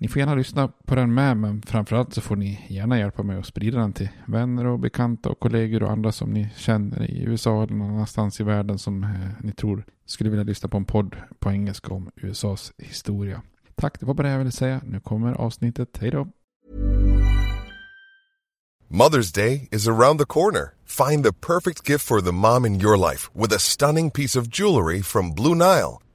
Ni får gärna lyssna på den med, men framförallt så får ni gärna hjälpa mig att sprida den till vänner och bekanta och kollegor och andra som ni känner i USA eller någon annanstans i världen som eh, ni tror skulle vilja lyssna på en podd på engelska om USAs historia. Tack, det var bara det jag ville säga. Nu kommer avsnittet. Hej då! Mother's Day is around the corner. Find the perfect gift for the mom in your life with a stunning piece of jewelry from Blue Nile.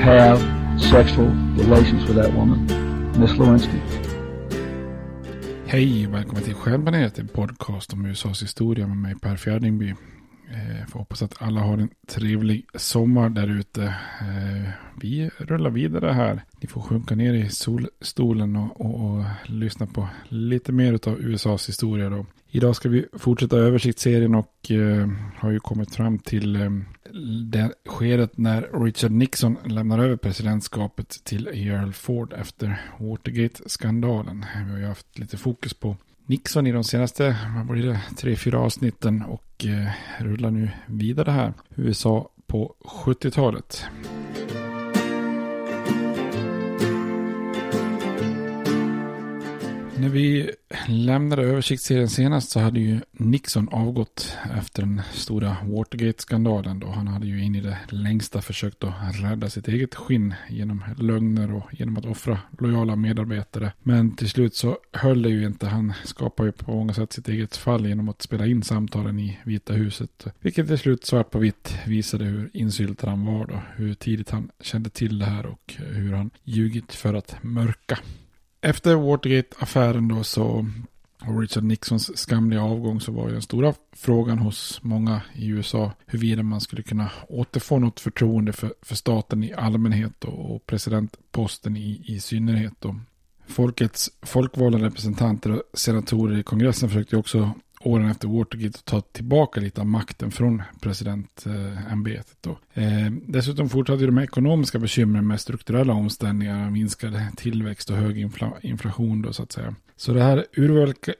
have sexual relations with that woman, Miss Lewinsky. Hej och välkommen till Stjärnbaneret, en podcast om USAs historia med mig Per Fjärdingby. Eh, får hoppas att alla har en trevlig sommar där ute. Eh, vi rullar vidare här. Ni får sjunka ner i solstolen och, och, och lyssna på lite mer av USAs historia då. Idag ska vi fortsätta översiktsserien och eh, har ju kommit fram till eh, det skedet när Richard Nixon lämnar över presidentskapet till Gerald Ford efter Watergate-skandalen. Vi har ju haft lite fokus på Nixon i de senaste vad blir det, tre, fyra avsnitten och eh, rullar nu vidare här. USA på 70-talet. När vi lämnade översiktsserien senast så hade ju Nixon avgått efter den stora Watergate-skandalen. Då han hade ju in i det längsta försökt att rädda sitt eget skinn genom lögner och genom att offra lojala medarbetare. Men till slut så höll det ju inte. Han skapade ju på många sätt sitt eget fall genom att spela in samtalen i Vita huset. Vilket till slut svart på vitt visade hur insyltad han var då. Hur tidigt han kände till det här och hur han ljugit för att mörka. Efter Watergate-affären då så och Richard Nixons skamliga avgång så var ju den stora frågan hos många i USA huruvida man skulle kunna återfå något förtroende för, för staten i allmänhet och, och presidentposten i, i synnerhet. Då. folkets folkvalda representanter och senatorer i kongressen försökte också åren efter Watergate och ta tillbaka lite av makten från presidentämbetet. Eh, dessutom fortsatte de ekonomiska bekymren med strukturella omställningar, minskad tillväxt och hög infla inflation då så att säga. Så det här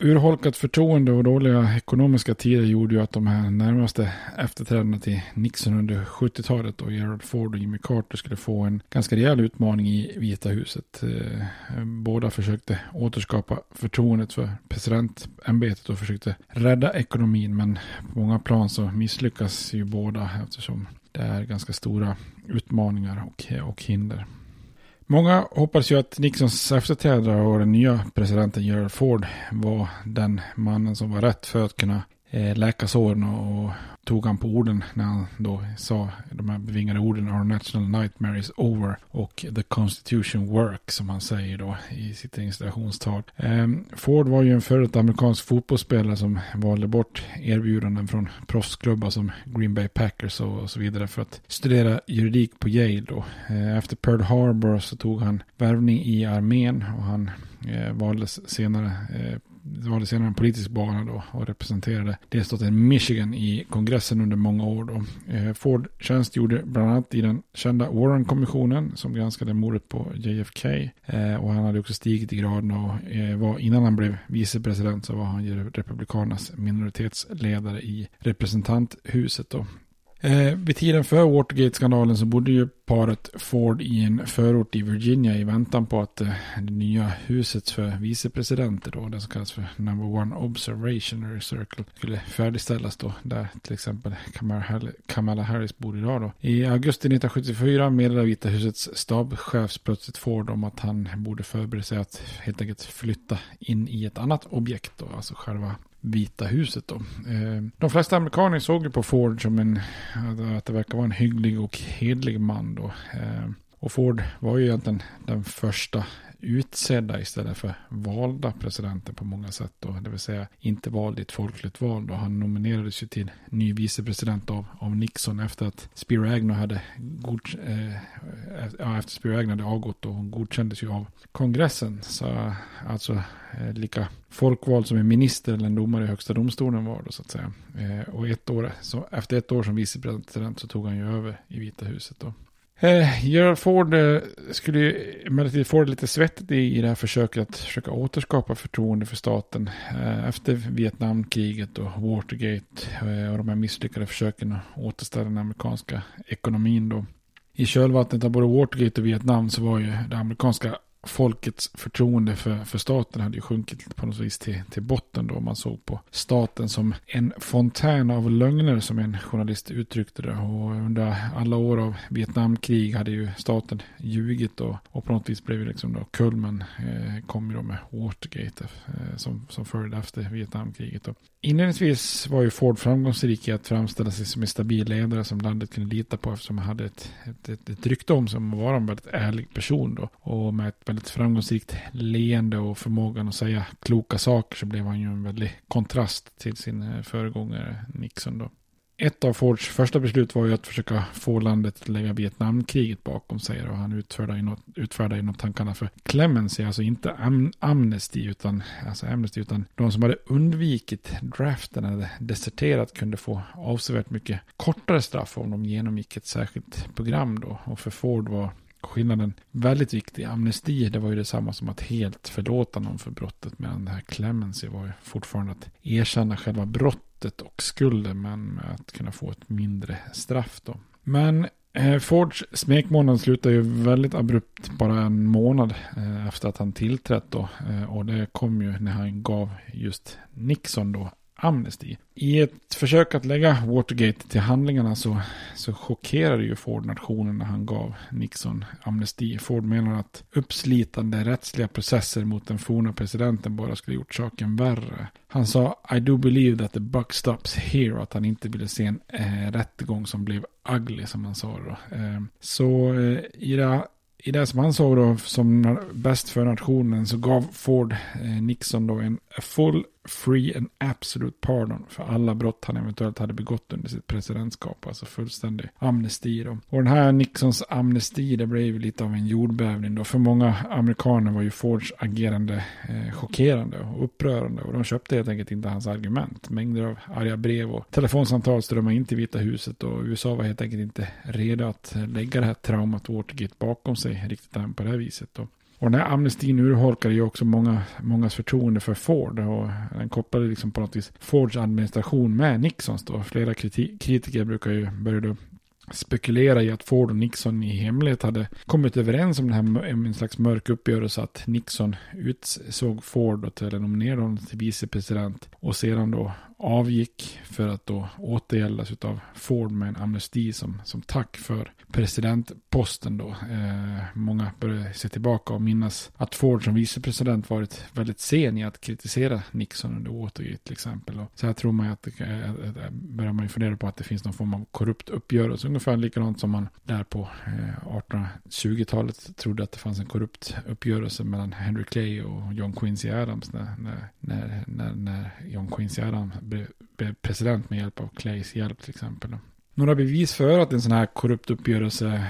urholkat förtroende och dåliga ekonomiska tider gjorde ju att de här närmaste efterträdarna till Nixon under 70-talet och Gerald Ford och Jimmy Carter skulle få en ganska rejäl utmaning i Vita huset. Eh, båda försökte återskapa förtroendet för presidentämbetet och försökte rädda ekonomin men på många plan så misslyckas ju båda eftersom det är ganska stora utmaningar och, och hinder. Många hoppas ju att Nixons efterträdare och den nya presidenten Gerald Ford var den mannen som var rätt för att kunna Eh, läkarsåren och tog han på orden när han då sa de här bevingade orden Our national nightmare is over och the constitution work som han säger då i sitt installationstal. Ehm, Ford var ju en före amerikansk fotbollsspelare som valde bort erbjudanden från proffsklubbar som Green Bay Packers och, så vidare för att studera juridik på Yale då. Ehm, efter Pearl Harbor så tog han värvning i armén och han eh, valdes senare eh, det var det senare en politisk bana då och representerade delstaten Michigan i kongressen under många år. Då. Eh, Ford tjänstgjorde bland annat i den kända Warren-kommissionen som granskade mordet på JFK. Eh, och han hade också stigit i graden och eh, var, innan han blev vicepresident så var han republikanernas minoritetsledare i representanthuset. Då. Eh, vid tiden för Watergate-skandalen så bodde ju paret Ford i en förort i Virginia i väntan på att eh, det nya huset för vicepresidenter då, det som kallas för Number One Observationary Circle, skulle färdigställas då, där till exempel Kamala Harris bor idag då. I augusti 1974 meddelade Vita husets stabschef plötsligt Ford om att han borde förbereda sig att helt enkelt flytta in i ett annat objekt då, alltså själva Vita huset då. Eh, de flesta amerikaner såg ju på Ford som en, att det verkar vara en hygglig och hedlig man då. Eh, och Ford var ju egentligen den första utsedda istället för valda presidenter på många sätt. Då, det vill säga inte vald i ett folkligt val. Då. Han nominerades ju till ny vicepresident av, av Nixon efter att Spiro Agnew hade, god, eh, efter Spiro Agnew hade avgått och hon godkändes ju av kongressen. Så alltså eh, lika folkvald som en minister eller en domare i högsta domstolen var då så att säga. Eh, och ett år, så efter ett år som vicepresident så tog han ju över i Vita huset då. Eh, Gerald Ford eh, skulle ju emellertid få det lite svettigt i, i det här försöket att försöka återskapa förtroende för staten eh, efter Vietnamkriget och Watergate eh, och de här misslyckade försöken att återställa den amerikanska ekonomin då. I kölvattnet av både Watergate och Vietnam så var ju det amerikanska folkets förtroende för, för staten hade ju sjunkit på något vis till, till botten då. Man såg på staten som en fontän av lögner som en journalist uttryckte det. Och under alla år av Vietnamkrig hade ju staten ljugit och, och på något vis blev det liksom då kulmen eh, kom ju då med Watergate eh, som, som följde efter Vietnamkriget. Då. Inledningsvis var ju Ford framgångsrik i att framställa sig som en stabil ledare som landet kunde lita på eftersom han hade ett, ett, ett, ett rykte om sig om att vara en väldigt ärlig person då. Och med ett väldigt framgångsrikt leende och förmågan att säga kloka saker så blev han ju en väldig kontrast till sin eh, föregångare Nixon då. Ett av Fords första beslut var ju att försöka få landet att lägga Vietnamkriget bakom sig. Och han utfärdade något, utfärdade något han kallar för clemency, alltså inte am amnesty, utan, alltså amnesty, utan de som hade undvikit draften eller deserterat kunde få avsevärt mycket kortare straff om de genomgick ett särskilt program då. Och för Ford var skillnaden väldigt viktig. Amnesti, det var ju detsamma som att helt förlåta någon för brottet. Medan det här clemency var ju fortfarande att erkänna själva brottet och skulden. Men med att kunna få ett mindre straff då. Men eh, Fords smekmånad slutar ju väldigt abrupt bara en månad eh, efter att han tillträtt då. Eh, och det kom ju när han gav just Nixon då Amnesty. I ett försök att lägga Watergate till handlingarna så, så chockerade ju Ford nationen när han gav Nixon amnesti. Ford menar att uppslitande rättsliga processer mot den forna presidenten bara skulle gjort saken värre. Han sa I do believe that the buck stops here att han inte ville se en eh, rättegång som blev ugly som han sa då. Eh, så eh, i det i det som han såg då som bäst för nationen så gav Ford eh, Nixon då en full free and absolute pardon för alla brott han eventuellt hade begått under sitt presidentskap. Alltså fullständig amnesti då. Och den här Nixons amnesti det blev ju lite av en jordbävning då. För många amerikaner var ju Fords agerande eh, chockerande och upprörande. Och de köpte helt enkelt inte hans argument. Mängder av arga brev och telefonsamtal strömmade in till Vita huset. Och USA var helt enkelt inte redo att lägga det här traumat Watergate bakom sig riktigt än på det här viset. Då. Och den här amnestin urholkade ju också många, mångas förtroende för Ford. Och den kopplade liksom på något vis Fords administration med Nixons då. Flera kritiker brukar ju börja då spekulera i att Ford och Nixon i hemlighet hade kommit överens om den här en slags mörk uppgörelse att Nixon utsåg Ford till eller nominerade honom till vicepresident och sedan då avgick för att då återgäldas av Ford med en amnesti som, som tack för presidentposten då. Eh, många börjar se tillbaka och minnas att Ford som vicepresident varit väldigt sen i att kritisera Nixon under Watergate till exempel. Och så här tror man att det, äh, börjar man ju fundera på att det finns någon form av korrupt uppgörelse. Ungefär likadant som man där på eh, 1820-talet trodde att det fanns en korrupt uppgörelse mellan Henry Clay och John Quincy Adams när, när, när, när, när John Quincy Adams blev, president med hjälp av Clays hjälp till exempel. Några bevis för att en sån här korrupt uppgörelse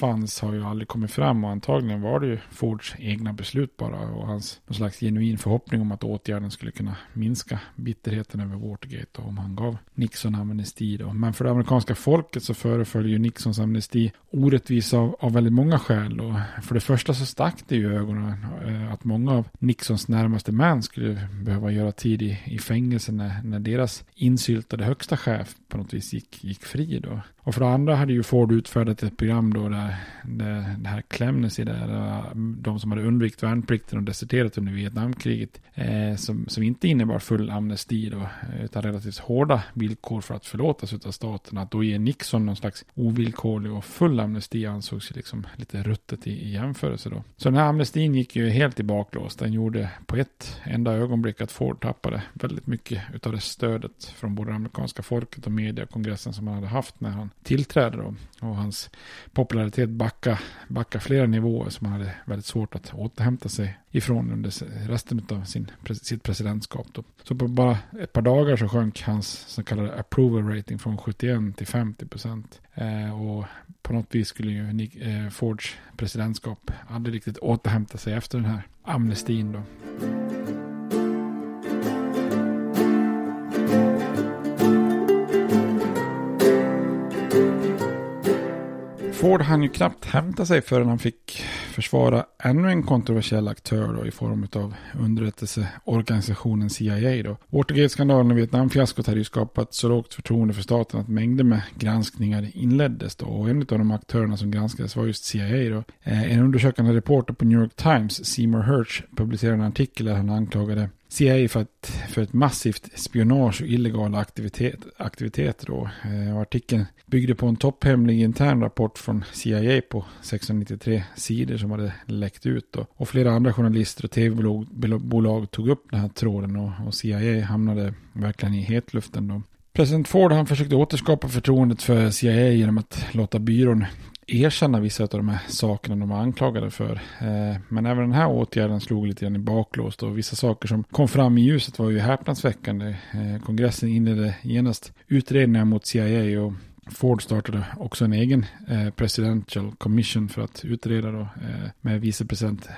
fanns har ju aldrig kommit fram och antagligen var det ju Fords egna beslut bara och hans någon slags genuin förhoppning om att åtgärden skulle kunna minska bitterheten över Watergate och om han gav Nixon amnesti då. Men för det amerikanska folket så föreföll ju Nixons amnesti orättvis av, av väldigt många skäl och för det första så stack det ju ögonen eh, att många av Nixons närmaste män skulle behöva göra tid i, i fängelse när, när deras insyltade högsta chef på något vis gick, gick fri då. Och för det andra hade ju Ford utfärdat ett program då där, där det här Clemensy där, de som hade undvikit värnplikten och deserterat under Vietnamkriget, eh, som, som inte innebar full amnesti då, utan relativt hårda villkor för att förlåtas av staten. Att då ge Nixon någon slags ovillkorlig och full amnesti ansågs ju liksom lite ruttet i, i jämförelse då. Så den här amnestin gick ju helt i baklås. Den gjorde på ett enda ögonblick att Ford tappade väldigt mycket av det stödet från både det amerikanska folket och media, kongressen som han hade haft när han tillträde då. Och hans popularitet backa, backa flera nivåer som han hade väldigt svårt att återhämta sig ifrån under resten av sin, sitt presidentskap. Då. Så på bara ett par dagar så sjönk hans så kallade approval rating från 71 till 50 procent. Eh, och på något vis skulle ju Nick, eh, Fords presidentskap aldrig riktigt återhämta sig efter den här amnestin då. Ford hann ju knappt hämta sig förrän han fick försvara ännu en kontroversiell aktör då, i form av underrättelseorganisationen CIA. Då. Watergate-skandalen och Vietnamfiaskot hade ju skapat så lågt förtroende för staten att mängder med granskningar inleddes. Då. Och en av de aktörerna som granskades var just CIA. Då. Eh, en undersökande reporter på New York Times, Seymour Hersh, publicerade en artikel där han anklagade CIA för ett, för ett massivt spionage och illegala aktivitet, aktiviteter. Då. Eh, artikeln byggde på en topphemlig intern rapport från CIA på 693 sidor som hade läckt ut. Då. Och flera andra journalister och tv-bolag tog upp den här tråden och, och CIA hamnade verkligen i hetluften. Då. President Ford han försökte återskapa förtroendet för CIA genom att låta byrån erkänna vissa av de här sakerna de var anklagade för. Eh, men även den här åtgärden slog lite grann i baklås och vissa saker som kom fram i ljuset var ju häpnadsväckande. Eh, kongressen inledde genast utredningar mot CIA och Ford startade också en egen eh, presidential commission för att utreda då, eh, med vicepresident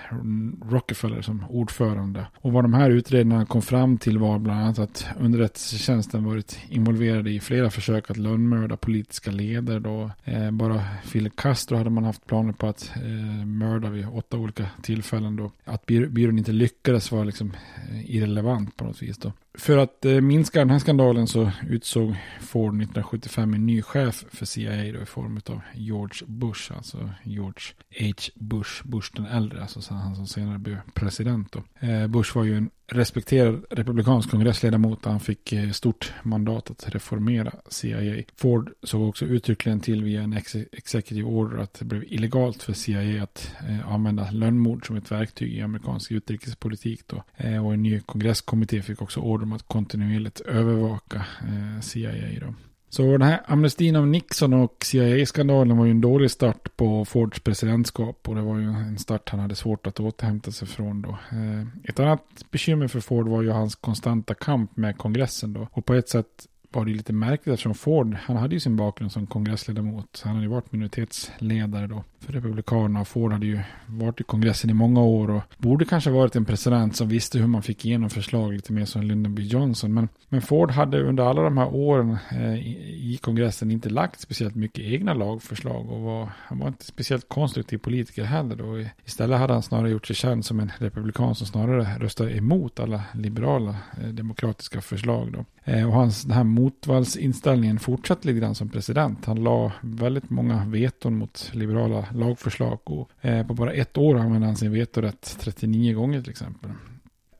Rockefeller som ordförande. Och vad de här utredningarna kom fram till var bland annat att underrättelsetjänsten varit involverad i flera försök att lönnmörda politiska ledare. Då. Eh, bara Fidel Castro hade man haft planer på att eh, mörda vid åtta olika tillfällen. Då. Att byrån inte lyckades var liksom eh, irrelevant på något vis. Då. För att eh, minska den här skandalen så utsåg Ford 1975 en ny chef för CIA då, i form av George Bush, alltså George H. Bush, Bush den äldre, alltså han som senare blev president. Då. Eh, Bush var ju en respekterad republikansk kongressledamot. Han fick eh, stort mandat att reformera CIA. Ford såg också uttryckligen till via en ex executive order att det blev illegalt för CIA att eh, använda lönnmord som ett verktyg i amerikansk utrikespolitik. Då. Eh, och en ny kongresskommitté fick också order om att kontinuerligt övervaka eh, CIA. Då. Så den här amnestin av Nixon och CIA-skandalen var ju en dålig start på Fords presidentskap och det var ju en start han hade svårt att återhämta sig från då. Eh, ett annat bekymmer för Ford var ju hans konstanta kamp med kongressen då. Och på ett sätt var det lite märkligt eftersom Ford, han hade ju sin bakgrund som kongressledamot. Han hade ju varit minoritetsledare då för Republikanerna. Och Ford hade ju varit i kongressen i många år och borde kanske varit en president som visste hur man fick igenom förslag lite mer som Lyndon B. Johnson. Men, men Ford hade under alla de här åren eh, i, kongressen inte lagt speciellt mycket egna lagförslag och var, han var inte speciellt konstruktiv politiker heller då. Istället hade han snarare gjort sig känd som en republikan som snarare röstade emot alla liberala eh, demokratiska förslag då. Eh, och hans, den här motvallsinställningen fortsatte lite grann som president. Han la väldigt många veton mot liberala lagförslag och eh, på bara ett år använde han sin vetorätt 39 gånger till exempel.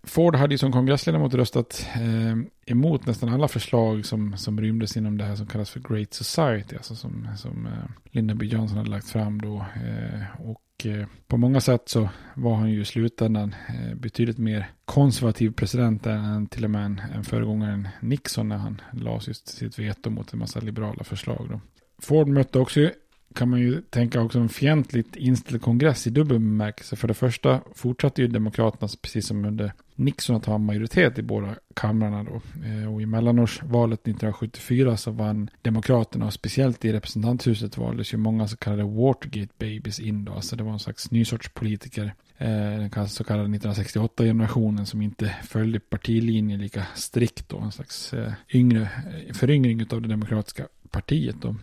Ford hade ju som kongressledamot röstat eh, emot nästan alla förslag som, som rymdes inom det här som kallas för Great Society, alltså som, som eh, Lyndon B. Johnson hade lagt fram då. Eh, och eh, på många sätt så var han ju i slutändan eh, betydligt mer konservativ president än till och med en, en föregångaren Nixon när han lade just sitt veto mot en massa liberala förslag. Då. Ford mötte också kan man ju tänka också en fientligt inställd kongress i dubbel bemärkelse. För det första fortsatte ju Demokraterna, precis som under Nixon, att ha majoritet i båda kamrarna då. Eh, och i mellanårsvalet 1974 så vann Demokraterna, och speciellt i representanthuset valdes ju många så kallade Watergate babies in då. Alltså det var en slags ny sorts politiker. Eh, den så kallade 1968-generationen som inte följde partilinjen lika strikt då. En slags eh, yngre, föryngring av det demokratiska partiet då.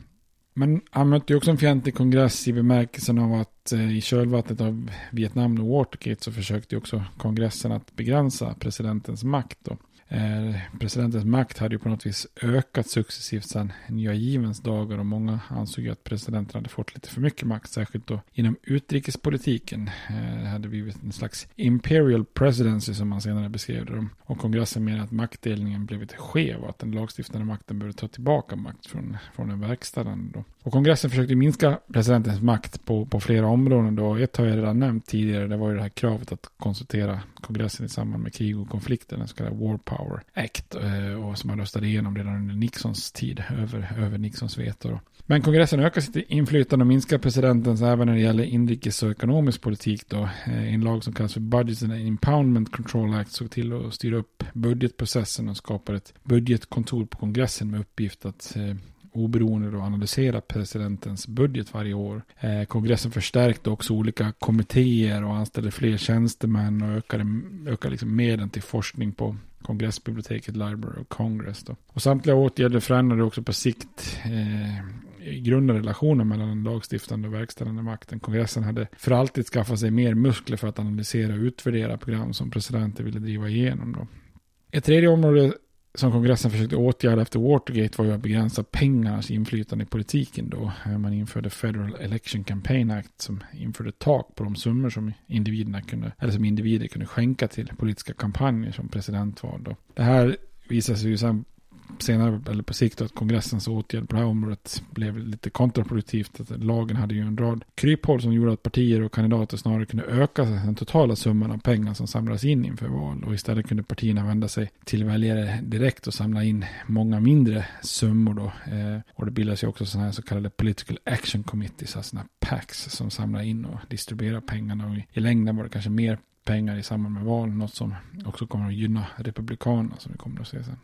Men han mötte ju också en fientlig kongress i bemärkelsen av att eh, i kölvattnet av Vietnam och Watergate så försökte ju också kongressen att begränsa presidentens makt. Då. Eh, presidentens makt hade ju på något vis ökat successivt sedan nya givens dagar och många ansåg ju att presidenten hade fått lite för mycket makt, särskilt då inom utrikespolitiken. Det hade blivit en slags imperial presidency som man senare beskrev det. Och kongressen menade att maktdelningen blev lite skev och att den lagstiftande makten behövde ta tillbaka makt från, från den verkställande. Då. Och kongressen försökte minska presidentens makt på, på flera områden. Då. Ett har jag redan nämnt tidigare, det var ju det här kravet att konsultera kongressen i samband med krig och konflikter, den så kallade War Power Act, eh, och som man röstade igenom redan under Nixons tid, över, över Nixons veto. Men kongressen ökar sitt inflytande och minskar presidentens även när det gäller inrikes och ekonomisk politik. Då. Eh, en lag som kallas för Budget and Impoundment Control Act såg till att styra upp budgetprocessen och skapade ett budgetkontor på kongressen med uppgift att eh, oberoende och analysera presidentens budget varje år. Eh, kongressen förstärkte också olika kommittéer och anställde fler tjänstemän och ökade, ökade liksom medlen till forskning på kongressbiblioteket Library of Congress. Då. Och samtliga åtgärder förändrade också på sikt eh, i grunden relationen mellan den lagstiftande och verkställande makten. Kongressen hade för alltid skaffat sig mer muskler för att analysera och utvärdera program som presidenten ville driva igenom. Då. Ett tredje område som kongressen försökte åtgärda efter Watergate var ju att begränsa pengarnas inflytande i politiken då. Eh, man införde Federal Election Campaign Act som införde tak på de summor som individerna kunde, eller som individer kunde skänka till politiska kampanjer som presidentval då. Det här visade sig ju sen senare, eller på sikt, att kongressens åtgärd på det här området blev lite kontraproduktivt. Att lagen hade ju en rad kryphål som gjorde att partier och kandidater snarare kunde öka den totala summan av pengar som samlades in inför val. Och istället kunde partierna vända sig till väljare direkt och samla in många mindre summor då. Eh, och det bildas ju också sådana här så kallade political action committees, alltså sådana PACs som samlar in och distribuerar pengarna. Och i längden var det kanske mer pengar i samband med val, något som också kommer att gynna republikanerna som vi kommer att se sen.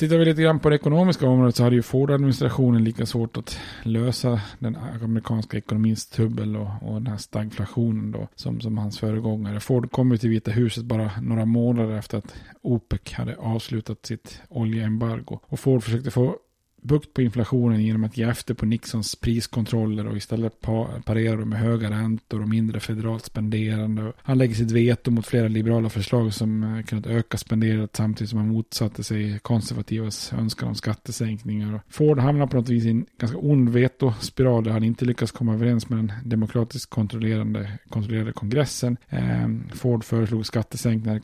Tittar vi lite grann på det ekonomiska området så hade ju Ford-administrationen lika svårt att lösa den amerikanska ekonomins tubbel och, och den här stagflationen då som, som hans föregångare. Ford kom ju till Vita huset bara några månader efter att OPEC hade avslutat sitt oljeembargo. Och Ford försökte få bukt på inflationen genom att ge efter på Nixons priskontroller och istället parera dem med höga räntor och mindre federalt spenderande. Han lägger sitt veto mot flera liberala förslag som eh, kunnat öka spenderandet samtidigt som han motsatte sig konservativas önskan om skattesänkningar. Ford hamnar på något vis i en ganska ond vetospiral där han inte lyckas komma överens med den demokratiskt kontrollerande, kontrollerade kongressen. Ehm, Ford föreslog skattesänkningar i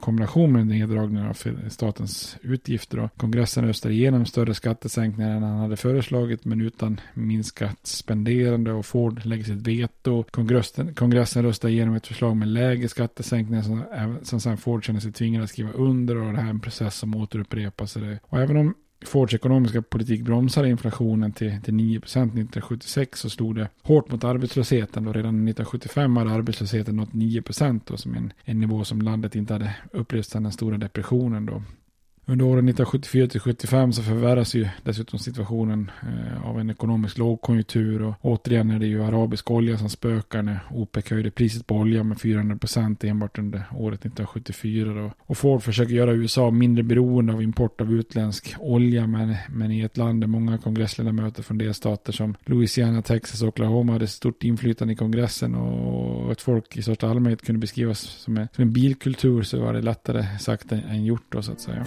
kombination med neddragningar av statens utgifter. Kongressen röstade igenom större skattesänkningar skattesänkningar än han hade föreslagit men utan minskat spenderande och Ford lägger sitt veto. Kongressen, kongressen röstar igenom ett förslag med lägre skattesänkningar som, som sen Ford känner sig tvingad att skriva under och det här är en process som återupprepas. Och även om Fords ekonomiska politik bromsade inflationen till, till 9% 1976 så slog det hårt mot arbetslösheten. Då redan 1975 hade arbetslösheten nått 9 då, som en, en nivå som landet inte hade upplevt sedan den stora depressionen. Då. Under åren 1974 till 75 så förvärras ju dessutom situationen eh, av en ekonomisk lågkonjunktur och återigen är det ju arabisk olja som spökar när OPEC höjde priset på olja med 400 procent enbart under året 1974 då. Och Ford försöker göra USA mindre beroende av import av utländsk olja men, men i ett land där många kongressledamöter från delstater som Louisiana, Texas och Oklahoma hade stort inflytande i kongressen och ett folk i största allmänhet kunde beskrivas som en, som en bilkultur så var det lättare sagt än, än gjort då så att säga.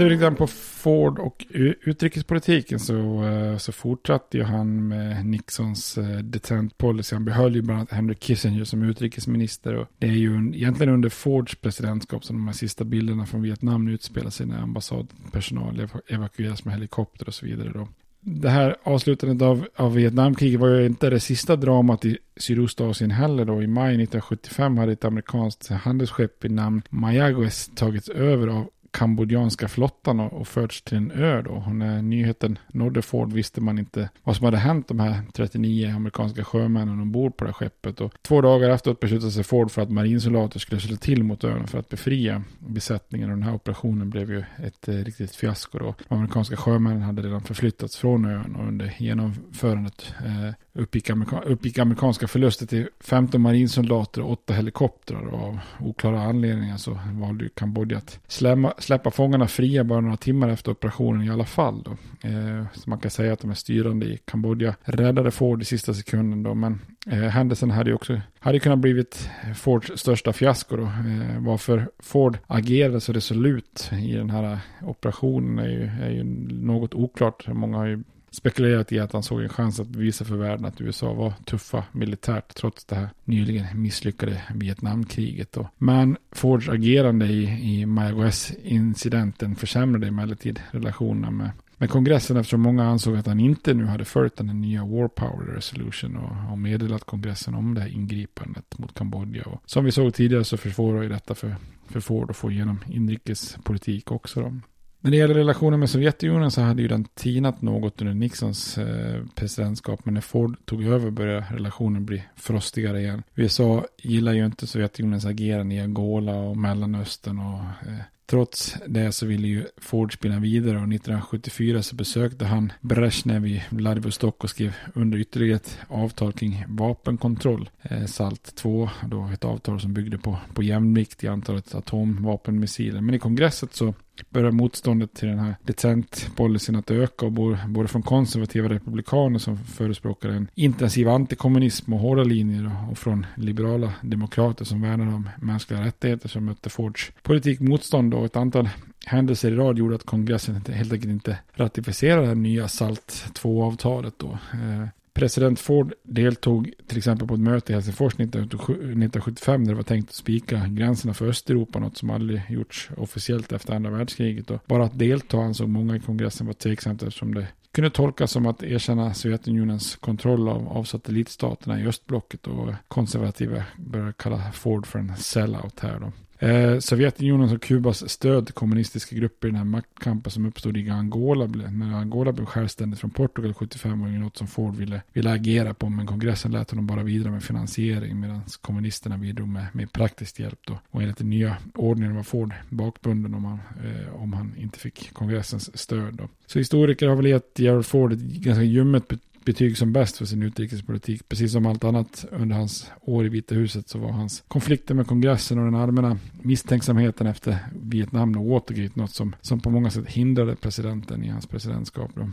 Tittar vi lite grann på Ford och utrikespolitiken så, eh, så fortsatte ju han med Nixons eh, detent policy. Han behöll ju bland annat Henry Kissinger som utrikesminister. Och det är ju egentligen under Fords presidentskap som de här sista bilderna från Vietnam utspelar sig när ambassadpersonal evakueras med helikopter och så vidare. Då. Det här avslutandet av, av Vietnamkriget var ju inte det sista dramat i Sydostasien heller då. I maj 1975 hade ett amerikanskt handelsskepp i namn Mayaguez tagits över av kambodjanska flottan och, och förts till en ö då. Och när nyheten nådde Ford visste man inte vad som hade hänt de här 39 amerikanska sjömännen ombord på det här skeppet. Och två dagar efteråt beslutade sig Ford för att marinsoldater skulle slå till mot ön för att befria besättningen. Och den här operationen blev ju ett eh, riktigt fiasko då. De amerikanska sjömännen hade redan förflyttats från ön och under genomförandet eh, uppgick, amerika uppgick amerikanska förluster till 15 marinsoldater och 8 helikoptrar. Och av oklara anledningar så valde ju Kambodja att slämma, släppa fångarna fria bara några timmar efter operationen i alla fall. Då. Eh, så man kan säga att de är styrande i Kambodja räddade Ford i sista sekunden. Då, men eh, händelsen hade ju också hade kunnat blivit Fords största fiasko. Då. Eh, varför Ford agerade så resolut i den här operationen är ju, är ju något oklart. Många har ju spekulerat i att han såg en chans att bevisa för världen att USA var tuffa militärt trots det här nyligen misslyckade Vietnamkriget. Då. Men Fords agerande i, i Mayaguez-incidenten försämrade emellertid relationerna med med kongressen eftersom många ansåg att han inte nu hade följt den nya War Power Resolution och, och meddelat kongressen om det här ingripandet mot Kambodja. Och som vi såg tidigare så försvårar ju detta för, för Ford att få igenom inrikespolitik också. Då. När det gäller relationen med Sovjetunionen så hade ju den tinat något under Nixons eh, presidentskap. Men när Ford tog över började relationen bli frostigare igen. USA gillar ju inte Sovjetunionens agerande i Angola och Mellanöstern och eh, Trots det så ville ju Ford spela vidare och 1974 så besökte han Brezhnev i Vladivostok och skrev under ytterligare ett avtal kring vapenkontroll. Eh, SALT 2, då ett avtal som byggde på, på jämvikt i antalet atomvapenmissiler. Men i kongresset så börjar motståndet till den här decent-policyn att öka och både från konservativa republikaner som förespråkar en intensiv antikommunism och hårda linjer och från liberala demokrater som värnar om mänskliga rättigheter som mötte Fords politik motstånd och ett antal händelser i rad gjorde att kongressen helt enkelt inte ratificerade det nya SALT 2-avtalet då. Eh, President Ford deltog till exempel på ett möte i Helsingfors 1975 där det var tänkt att spika gränserna för Östeuropa, något som aldrig gjorts officiellt efter andra världskriget. Och bara att delta ansåg många i kongressen var tveksamt eftersom det kunde tolkas som att erkänna Sovjetunionens kontroll av, av satellitstaterna i östblocket och konservativa började kalla Ford för en sellout här då. Eh, Sovjetunionens och Kubas stöd till kommunistiska grupper i den här maktkampen som uppstod i Angola, när Angola blev självständigt från Portugal 75 var ju något som Ford ville, ville agera på, men kongressen lät honom bara vidare med finansiering medan kommunisterna bidrog med, med praktisk hjälp då. Och enligt den nya ordningen var Ford bakbunden om han, eh, om han inte fick kongressens stöd då. Så historiker har väl gett Gerald Ford ett ganska ljummet betyg som bäst för sin utrikespolitik. Precis som allt annat under hans år i Vita huset så var hans konflikter med kongressen och den allmänna misstänksamheten efter Vietnam och Watergate något som, som på många sätt hindrade presidenten i hans presidentskap. Då.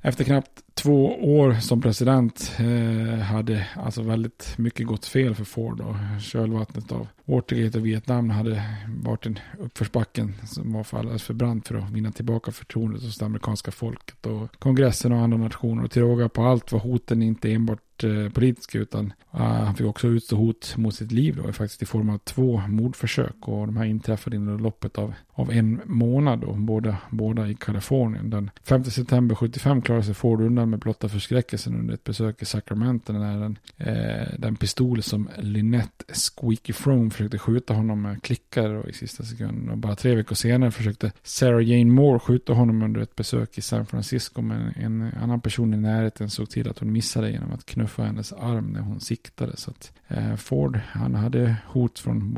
Efter knappt två år som president eh, hade alltså väldigt mycket gått fel för Ford. Och kölvattnet av Watergate och Vietnam hade varit en uppförsbacken som var för alldeles för brant för att vinna tillbaka förtroendet hos det amerikanska folket och kongressen och andra nationer. Och till råga på allt var hoten inte enbart eh, politiska utan eh, han fick också utstå hot mot sitt liv då, faktiskt i form av två mordförsök och de här inträffade inom loppet av, av en månad då, båda, båda i Kalifornien. Den 5 september 75 klarade sig Ford undan med blotta förskräckelsen under ett besök i Sacramento när den, eh, den pistol som Lynette Squeaky Frome försökte skjuta honom med klickar i sista sekunden. Och bara tre veckor senare försökte Sarah Jane Moore skjuta honom under ett besök i San Francisco. Men en annan person i närheten såg till att hon missade genom att knuffa hennes arm när hon siktade. Så att eh, Ford, han hade hot från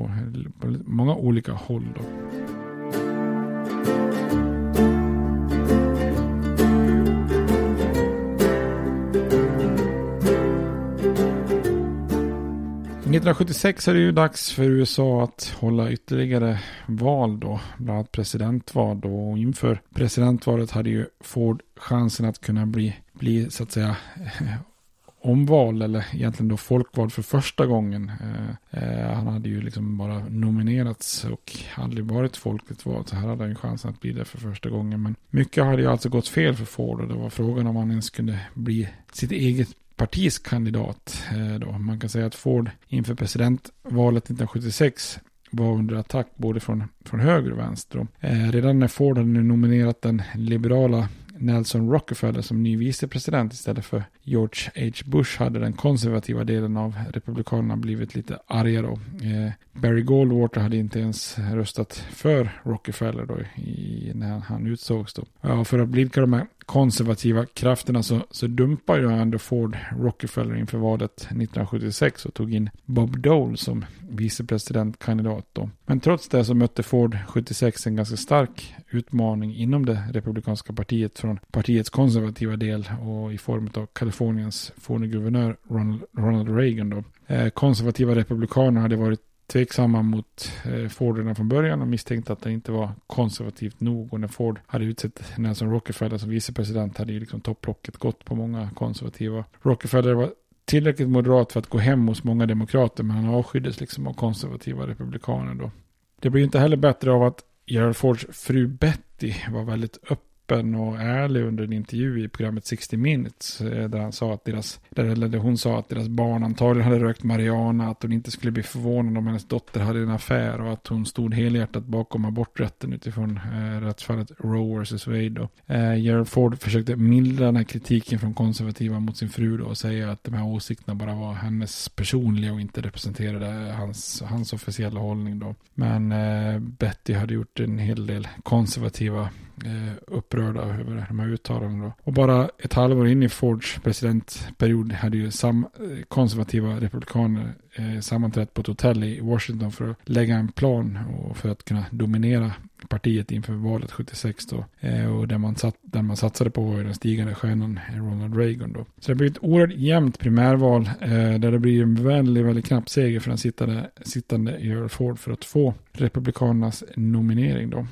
många olika håll. Då. 1976 är det ju dags för USA att hålla ytterligare val då, bland annat presidentval då. Och inför presidentvalet hade ju Ford chansen att kunna bli, bli så att säga omval eller egentligen då folkvald för första gången. Eh, eh, han hade ju liksom bara nominerats och aldrig varit folkligt vald. Så här hade han ju chansen att bli det för första gången. Men mycket hade ju alltså gått fel för Ford och det var frågan om han ens kunde bli sitt eget partis kandidat. Eh, då. Man kan säga att Ford inför presidentvalet 1976 var under attack både från, från höger och vänster. Eh, redan när Ford hade nominerat den liberala Nelson Rockefeller som ny vicepresident istället för George H. Bush hade den konservativa delen av Republikanerna blivit lite arga Eh, Barry Goldwater hade inte ens röstat för Rockefeller då i, när han utsågs då. Ja, för att blidka de här konservativa krafterna så, så dumpar ju ändå Ford Rockefeller inför valet 1976 och tog in Bob Dole som vicepresidentkandidat då. Men trots det så mötte Ford 76 en ganska stark utmaning inom det republikanska partiet från partiets konservativa del och i form av Kaliforniens forne guvernör Ronald, Ronald Reagan då. Eh, konservativa republikaner hade varit tveksamma mot eh, Forderna Ford redan från början och misstänkte att det inte var konservativt nog. Och när Ford hade utsett Nelson Rockefeller som vicepresident hade ju liksom topplocket gått på många konservativa. Rockefeller var tillräckligt moderat för att gå hem hos många demokrater men han avskyddes liksom av konservativa republikaner då. Det blir inte heller bättre av att Gerald Fords fru Betty var väldigt öppen öppen och ärlig under en intervju i programmet 60 minutes. Eh, där, han sa att deras, där, hon sa att deras barn antagligen hade rökt marijuana. Att hon inte skulle bli förvånad om hennes dotter hade en affär. Och att hon stod helhjärtat bakom aborträtten utifrån eh, rättsfallet Roe vs. Wade. Eh, Gerald Ford försökte mildra den här kritiken från konservativa mot sin fru då, och säga att de här åsikterna bara var hennes personliga och inte representerade hans, hans officiella hållning. Då. Men eh, Betty hade gjort en hel del konservativa Eh, upprörda över de här uttalandena. Och bara ett halvår in i Fords presidentperiod hade ju sam eh, konservativa republikaner eh, sammanträtt på ett hotell i Washington för att lägga en plan och för att kunna dominera partiet inför valet 76 då. Eh, och där man, satt, där man satsade på var den stigande stjärnan eh, Ronald Reagan då. Så det blir ett oerhört jämnt primärval eh, där det blir en väldigt, väldigt knapp seger för den sittande, sittande Gerald Ford för att få Republikanernas nominering då.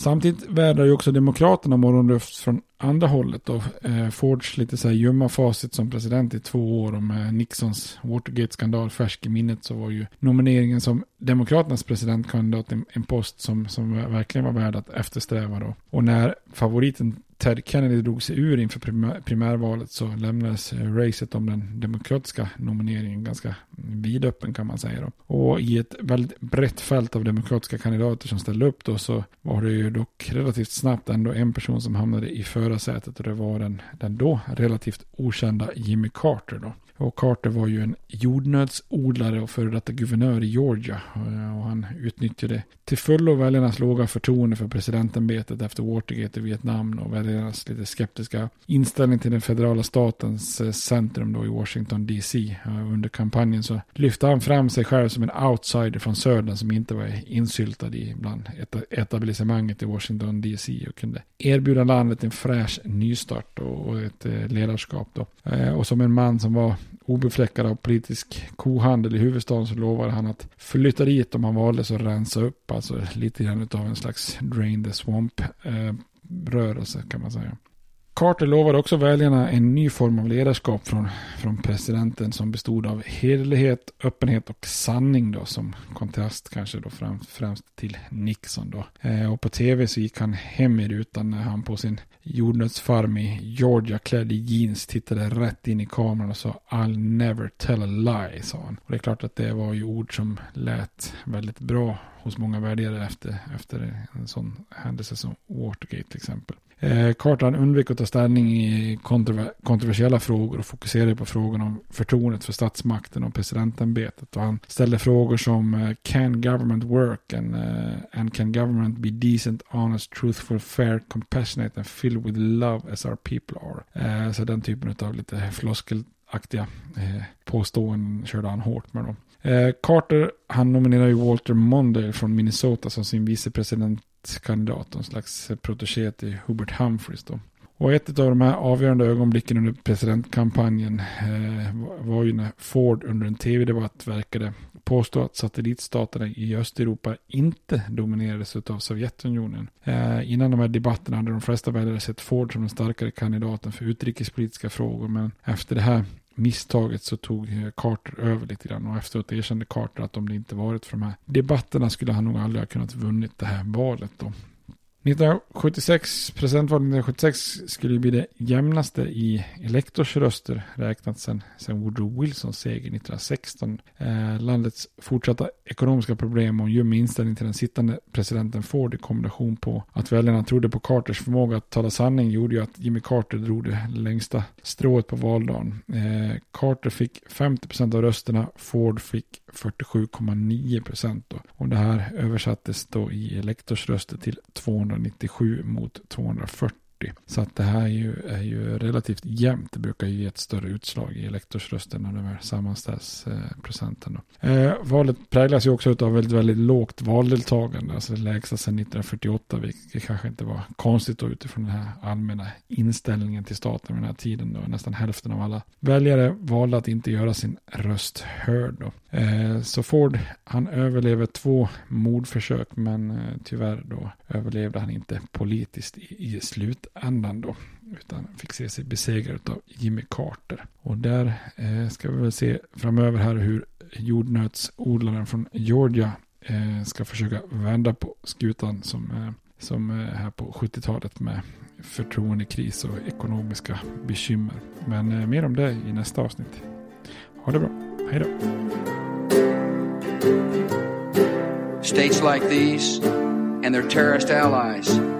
Samtidigt vädrar ju också Demokraterna morgonluft från andra hållet då. Eh, Fords lite så här ljumma facit som president i två år och med Nixons Watergate-skandal färsk i minnet så var ju nomineringen som Demokraternas presidentkandidat en, en post som, som verkligen var värd att eftersträva då. Och när favoriten Ted Kennedy drog sig ur inför primär, primärvalet så lämnades eh, racet om den demokratiska nomineringen ganska vidöppen kan man säga. Då. Och i ett väldigt brett fält av demokratiska kandidater som ställde upp då så var det ju dock relativt snabbt ändå en person som hamnade i förarsätet och det var den, den då relativt okända Jimmy Carter då. Och Carter var ju en jordnötsodlare och före detta guvernör i Georgia. Eh, och han utnyttjade till fullo väljarnas låga förtroende för presidentämbetet efter Watergate i Vietnam och väljarnas lite skeptiska inställning till den federala statens eh, centrum då i Washington DC. Eh, under kampanjen så lyfte han fram sig själv som en outsider från södern som inte var insyltad i bland etablissemanget i Washington DC och kunde erbjuda landet en fräsch nystart och ett ledarskap då. Och som en man som var obefläckad av politisk kohandel i huvudstaden så lovade han att flytta dit om han valdes och rensa upp. Alltså lite grann av en slags drain the swamp eh, rörelse kan man säga. Carter lovade också väljarna en ny form av ledarskap från, från presidenten som bestod av hederlighet, öppenhet och sanning då som kontrast kanske då främst, främst till Nixon då. Eh, och på tv så gick han hem i rutan när han på sin jordnötsfarm i Georgia klädd i jeans tittade rätt in i kameran och sa I'll never tell a lie sa han. Och det är klart att det var ju ord som lät väldigt bra hos många väljare efter, efter en sån händelse som Watergate till exempel. Eh, Carter undvek att ta ställning i kontrover kontroversiella frågor och fokuserade på frågan om förtroendet för statsmakten och presidentämbetet. Och han ställde frågor som eh, Can government work and, uh, and can government be decent, honest, truthful, fair, compassionate and filled with love as our people are? Eh, så den typen av lite floskelaktiga eh, påståenden körde han hårt med. Dem. Eh, Carter, han nominerade ju Walter Mondale från Minnesota som sin vicepresident presidentkandidat, en slags protege till Hubert Humphreys då. Och ett av de här avgörande ögonblicken under presidentkampanjen eh, var ju när Ford under en tv-debatt verkade påstå att satellitstaterna i Östeuropa inte dominerades av Sovjetunionen. Eh, innan de här debatterna hade de flesta väljare sett Ford som den starkare kandidaten för utrikespolitiska frågor, men efter det här misstaget så tog eh, Carter över lite grann och efteråt erkände Carter att om det inte varit för de här debatterna skulle han nog aldrig ha kunnat vunnit det här valet då. 1976, presidentvalet 1976 skulle bli det jämnaste i elektorsröster räknat sedan sen Woodrow Wilsons seger 1916. Eh, landets fortsatta ekonomiska problem och ljum inställning till den sittande presidenten Ford i kombination på att väljarna trodde på Carters förmåga att tala sanning gjorde ju att Jimmy Carter drog det längsta strået på valdagen. Eh, Carter fick 50% av rösterna, Ford fick 47,9 procent. Och det här översattes då i elektorsröster till 297 mot 240. Så att det här är ju, är ju relativt jämnt. Det brukar ju ge ett större utslag i elektorsrösten när de här sammanställs eh, procenten. Då. Eh, valet präglas ju också av väldigt, väldigt lågt valdeltagande. Alltså det lägsta sedan 1948, vilket kanske inte var konstigt då utifrån den här allmänna inställningen till staten vid den här tiden. Då. Nästan hälften av alla väljare valde att inte göra sin röst hörd. Då. Eh, så Ford, han överlever två mordförsök, men eh, tyvärr då överlevde han inte politiskt i, i slut slutändan då. Utan fick se sig besegrad av Jimmy Carter. Och där eh, ska vi väl se framöver här hur jordnötsodlaren från Georgia eh, ska försöka vända på skutan som, eh, som eh, här på 70-talet med förtroendekris och ekonomiska bekymmer. Men eh, mer om det i nästa avsnitt. Ha det bra. Hej då. States like these and their terrorist allies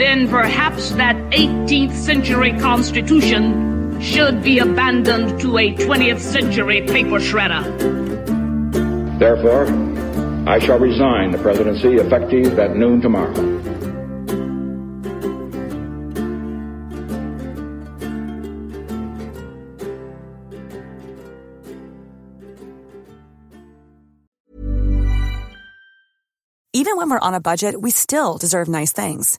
then perhaps that 18th century Constitution should be abandoned to a 20th century paper shredder. Therefore, I shall resign the presidency effective at noon tomorrow. Even when we're on a budget, we still deserve nice things.